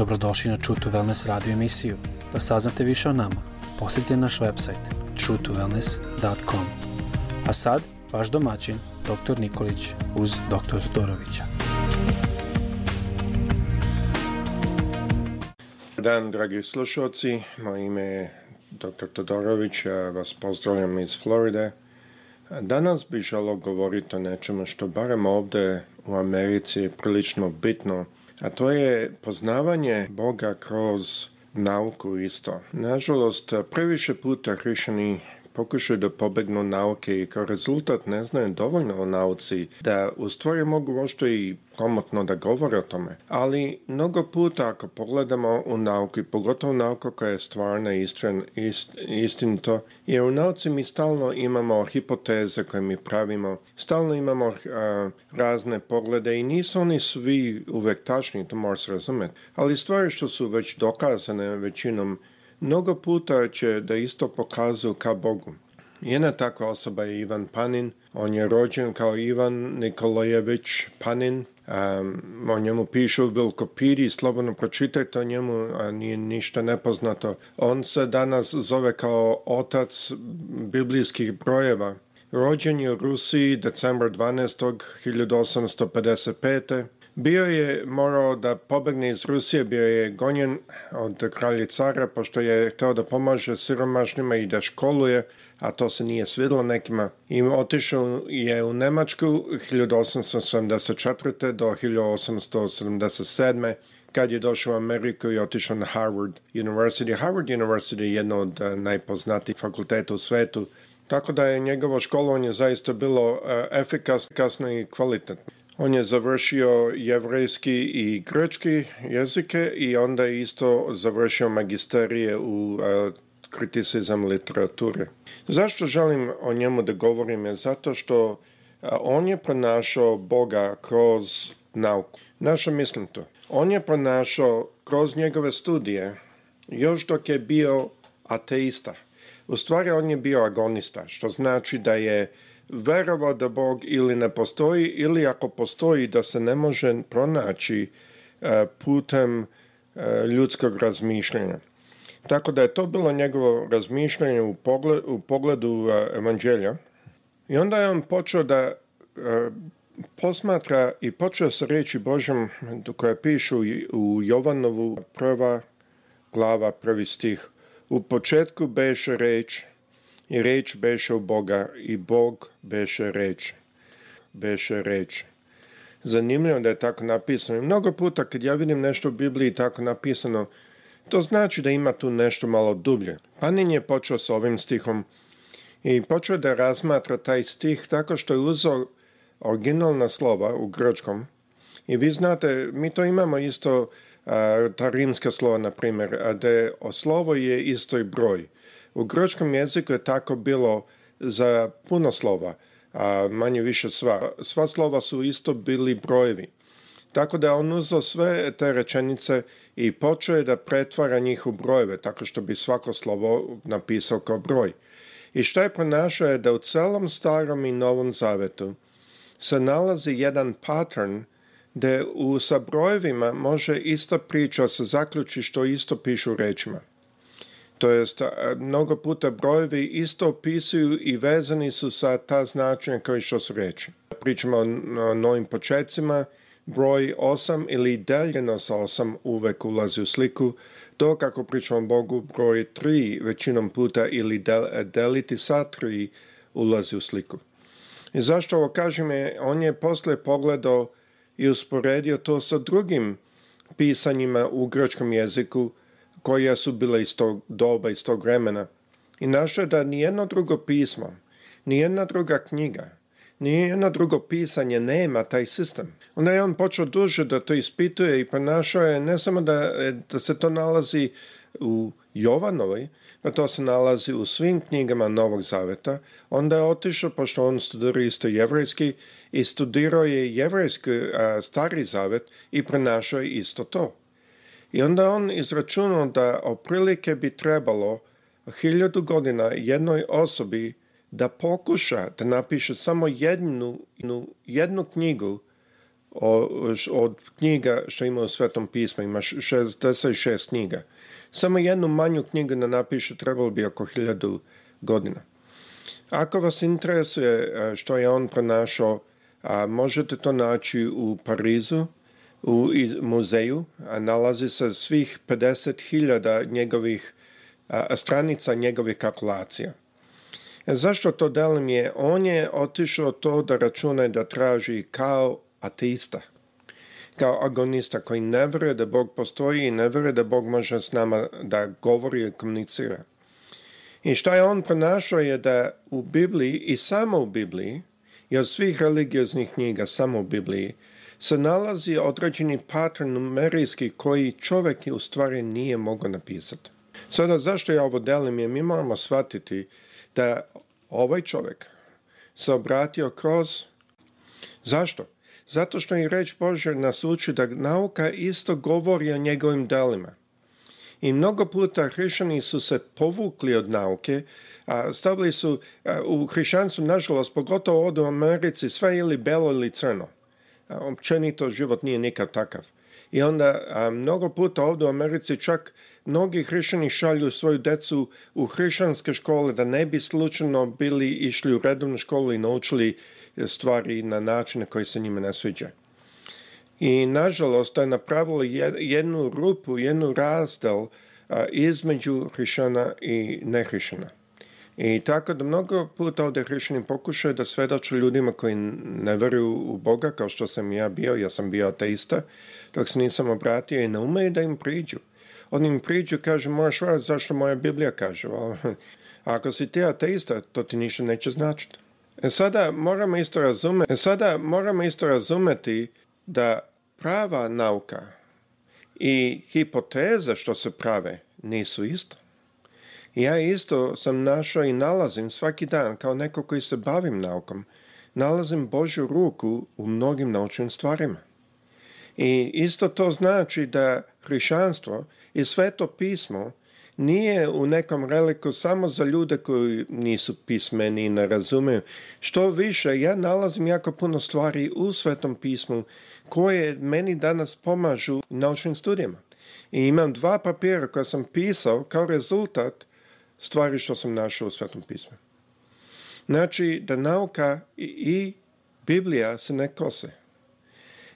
Dobrodošli na True to Wellness radio emisiju. Da saznate više o nama, posjetite naš website truetowellness.com. A sad, vaš domaćin, dr. Nikolić uz dr. Todorovića. Dan, dragi slušalci. Moje ime je dr. Todorović. Ja vas pozdravljam iz Floride. Danas bi želo govoriti o nečemu što barem ovdje u Americi je prilično bitno – a to je poznavanje Boga kroz nauku isto. Nažalost, previše puta hrišćani pokušaju da pobegnu nauke i kao rezultat ne znaju dovoljno o nauci, da u stvari mogu ošto i komotno da govore o tome. Ali mnogo puta ako pogledamo u nauku, pogotovo nauka koja je stvarna i istren, ist, istinito, jer u nauci mi stalno imamo hipoteze koje mi pravimo, stalno imamo a, eh, razne poglede i nisu oni svi uvek tačni, to mora se razumeti. Ali stvari što su već dokazane većinom Mnogo puta će da isto pokazu ka Bogu. Jedna takva osoba je Ivan Panin. On je rođen kao Ivan Nikolajević Panin. Um, o njemu piše u Bilkopiri, slobodno pročitajte o njemu, a nije ništa nepoznato. On se danas zove kao otac biblijskih brojeva. Rođen je u Rusiji decembra 12. 1855 Bio je morao da pobegne iz Rusije, bio je gonjen od kralja cara, pošto je hteo da pomaže siromašnima i da školuje, a to se nije svidlo nekima. I otišao je u Nemačku 1874. do 1877 kad je došao u Ameriku i otišao na Harvard University. Harvard University je jedno od eh, najpoznatijih fakulteta u svetu, tako da je njegovo školovanje zaista bilo eh, efikasno i kvalitetno. On je završio jevrejski i grčki jezike i onda je isto završio magisterije u e, a, literature. Zašto želim o njemu da govorim je zato što e, on je pronašao Boga kroz nauku. Naša mislim to. On je pronašao kroz njegove studije još dok je bio ateista. U stvari on je bio agonista, što znači da je verova da Bog ili ne postoji ili ako postoji da se ne može pronaći e, putem e, ljudskog razmišljanja. Tako da je to bilo njegovo razmišljanje u pogledu, u pogledu e, evanđelja. I onda je on počeo da posmatra i počeo se reći Božem koja pišu u Jovanovu prva glava, prvi stih. U početku beše reč, I reč beše u Boga i Bog beše reč. Beše reč. Zanimljivo da je tako napisano. I mnogo puta kad ja vidim nešto u Bibliji tako napisano, to znači da ima tu nešto malo dublje. Panin je počeo sa ovim stihom i počeo da razmatra taj stih tako što je uzeo originalna slova u grčkom. I vi znate, mi to imamo isto, a, ta rimska slova, na primjer, a da slovo je isto i broj. U grčkom jeziku je tako bilo za puno slova, a manje više sva. Sva slova su isto bili brojevi. Tako da on uzeo sve te rečenice i počeo je da pretvara njih u brojeve, tako što bi svako slovo napisao kao broj. I što je pronašao je da u celom starom i novom zavetu se nalazi jedan pattern gde u, sa brojevima može ista priča se zaključi što isto pišu rečima. To jest, e, mnogo puta brojevi isto opisuju i vezani su sa ta značenja kao što su reči. Pričamo o novim početcima, broj 8 ili deljeno sa 8 uvek ulazi u sliku, dok ako pričamo o Bogu, broj 3 većinom puta ili del, e, deliti sa 3 ulazi u sliku. I zašto ovo kažem je, on je posle pogledao i usporedio to sa drugim pisanjima u grčkom jeziku, koja su bila iz tog doba, iz tog vremena. I našao je da nijedno drugo pismo, nijedna druga knjiga, nijedno drugo pisanje nema taj sistem. Onda je on počeo duže da to ispituje i pronašao je ne samo da, e, da se to nalazi u Jovanovoj, pa to se nalazi u svim knjigama Novog Zaveta, onda je otišao, pošto on studirao isto jevrejski, i studirao je jevrejski a, stari zavet i pronašao je isto to. I onda on izračunao da oprilike bi trebalo hiljadu godina jednoj osobi da pokuša da napiše samo jednu, jednu knjigu od knjiga što ima u Svetom pismu, ima 66 knjiga. Samo jednu manju knjigu da napiše trebalo bi oko hiljadu godina. Ako vas interesuje e, što je on pronašao, možete to naći u Parizu, u muzeju nalazi se svih 50.000 njegovih stranica njegovih kalkulacija. E, zašto to delim je? On je otišao to da računa da traži kao ateista, kao agonista koji ne vjeruje da Bog postoji i ne vjeruje da Bog može s nama da govori i komunicira. I šta je on pronašao je da u Bibliji i samo u Bibliji i od svih religioznih knjiga samo u Bibliji se nalazi određeni pattern numerijski koji čovjek u stvari nije mogao napisati. Sada zašto ja ovo delim je mi moramo shvatiti da ovaj čovjek se obratio kroz zašto? Zato što je reč Božja nas uči da nauka isto govori o njegovim delima. I mnogo puta hrišćani su se povukli od nauke, a stavili su a, u hrišćanstvu, nažalost, pogotovo od u Americi, sve ili belo ili crno općenito život nije nikad takav. I onda a, mnogo puta ovdje u Americi čak mnogi hrišćani šalju svoju decu u hrišćanske škole da ne bi slučajno bili išli u redovnu školu i naučili stvari na načine koji se njima ne sviđa. I nažalost to je napravilo jednu rupu, jednu razdel a, između hrišćana i nehrišćana. I tako da mnogo puta ovde hrišćani pokušaju da svedoču ljudima koji ne veruju u Boga, kao što sam ja bio, ja sam bio ateista, dok se nisam obratio i ne umeju da im priđu. Oni im priđu i kažu, moraš vjerati zašto moja Biblija kaže. A ako si ti ateista, to ti ništa neće značiti. E sada moramo isto razumeti, e sada moramo isto razumeti da prava nauka i hipoteze što se prave nisu isto. I ja isto sam našao i nalazim svaki dan, kao neko koji se bavim naukom, nalazim Božju ruku u mnogim naučnim stvarima. I isto to znači da hrišanstvo i sveto pismo nije u nekom reliku samo za ljude koji nisu pismeni i ne razumiju. Što više, ja nalazim jako puno stvari u svetom pismu koje meni danas pomažu naučnim studijama. I imam dva papira koja sam pisao kao rezultat stvari što sam našao u Svetom pismu. Znači da nauka i, i Biblija se ne kose.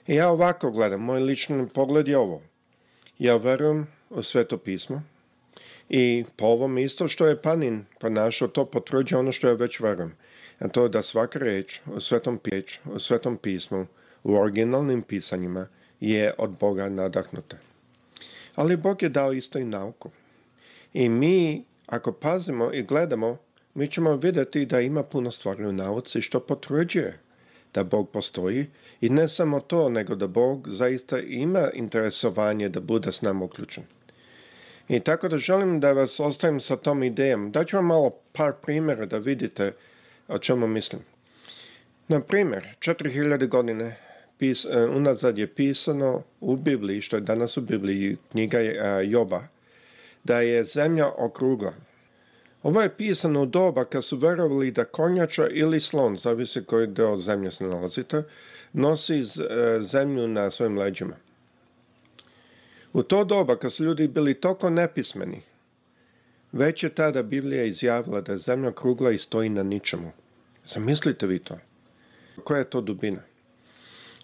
I ja ovako gledam, moj lični pogled je ovo. Ja verujem u Sveto pismo i po ovom isto što je Panin ponašao, to potvrđuje ono što ja već verujem. A to je da svaka reč u Svetom, pječ, u Svetom pismu, u originalnim pisanjima, je od Boga nadahnuta. Ali Bog je dao isto i nauku. I mi Ako pazimo i gledamo, mi ćemo videti da ima puno stvari u nauci što potvrđuje da Bog postoji i ne samo to, nego da Bog zaista ima interesovanje da bude s nama uključen. I tako da želim da vas ostavim sa tom idejom. Daću vam malo par primjera da vidite o čemu mislim. Na primjer, 4000 godine pis, e, unazad je pisano u Bibliji, što je danas u Bibliji knjiga e, Joba, da je zemlja okrugla. Ovo je pisano u doba kad su verovali da konjača ili slon, zavisi koji deo zemlje se nalazite, nosi e, zemlju na svojim leđima. U to doba kad su ljudi bili toliko nepismeni, već je tada Biblija izjavila da je zemlja krugla i stoji na ničemu. Zamislite vi to. Koja je to dubina?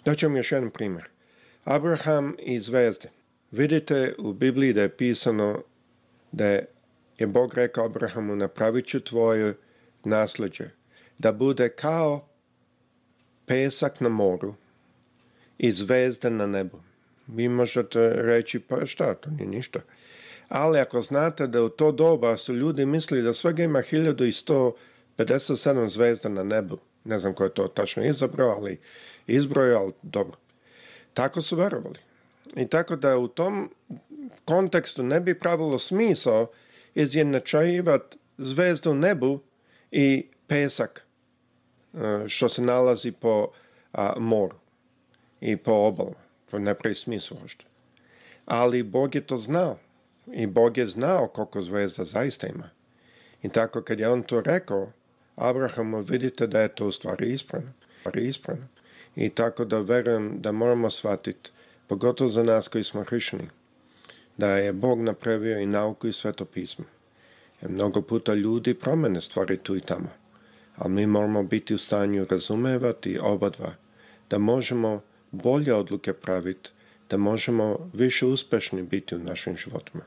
Daću vam još jedan primjer. Abraham i zvezde. Vidite u Bibliji da je pisano da je, je Bog rekao Abrahamu, napravit ću tvoje nasleđe, da bude kao pesak na moru i zvezde na nebu. Vi možete reći, pa šta, to nije ništa. Ali ako znate da u to doba su ljudi mislili da svega ima 1157 zvezda na nebu, ne znam ko je to tačno izabrao, ali izbrojao, ali dobro. Tako su verovali. I tako da u tom kontekstu ne bi pravilo smisao izjednačivati zvezdu nebu i pesak e, što se nalazi po a, moru i po obalama. To ne pravi smisla uopšte. Ali Bog je to znao. I Bog je znao koliko zvezda zaista ima. I tako kad je on to rekao, Abrahamu vidite da je to u stvari ispravno. ispravno. I tako da verujem da moramo shvatiti, pogotovo za nas koji smo hrišćani, da je Bog napravio i nauku i sveto pismo. E, mnogo puta ljudi promene stvari tu i tamo, ali mi moramo biti u stanju razumevati oba dva, da možemo bolje odluke praviti, da možemo više uspešni biti u našim životima.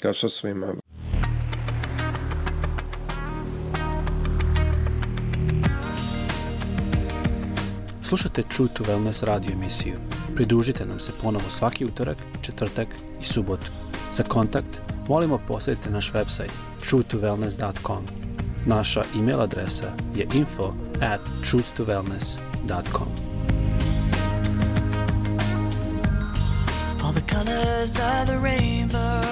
Kao sa svima. Slušate True to Wellness radio emisiju. Pridružite nam se ponovo svaki utorak, četvrtak i subotu. Za kontakt molimo posetite naš website truetowellness.com. Naša email adresa je info at truetowellness.com. All the colors of the rainbow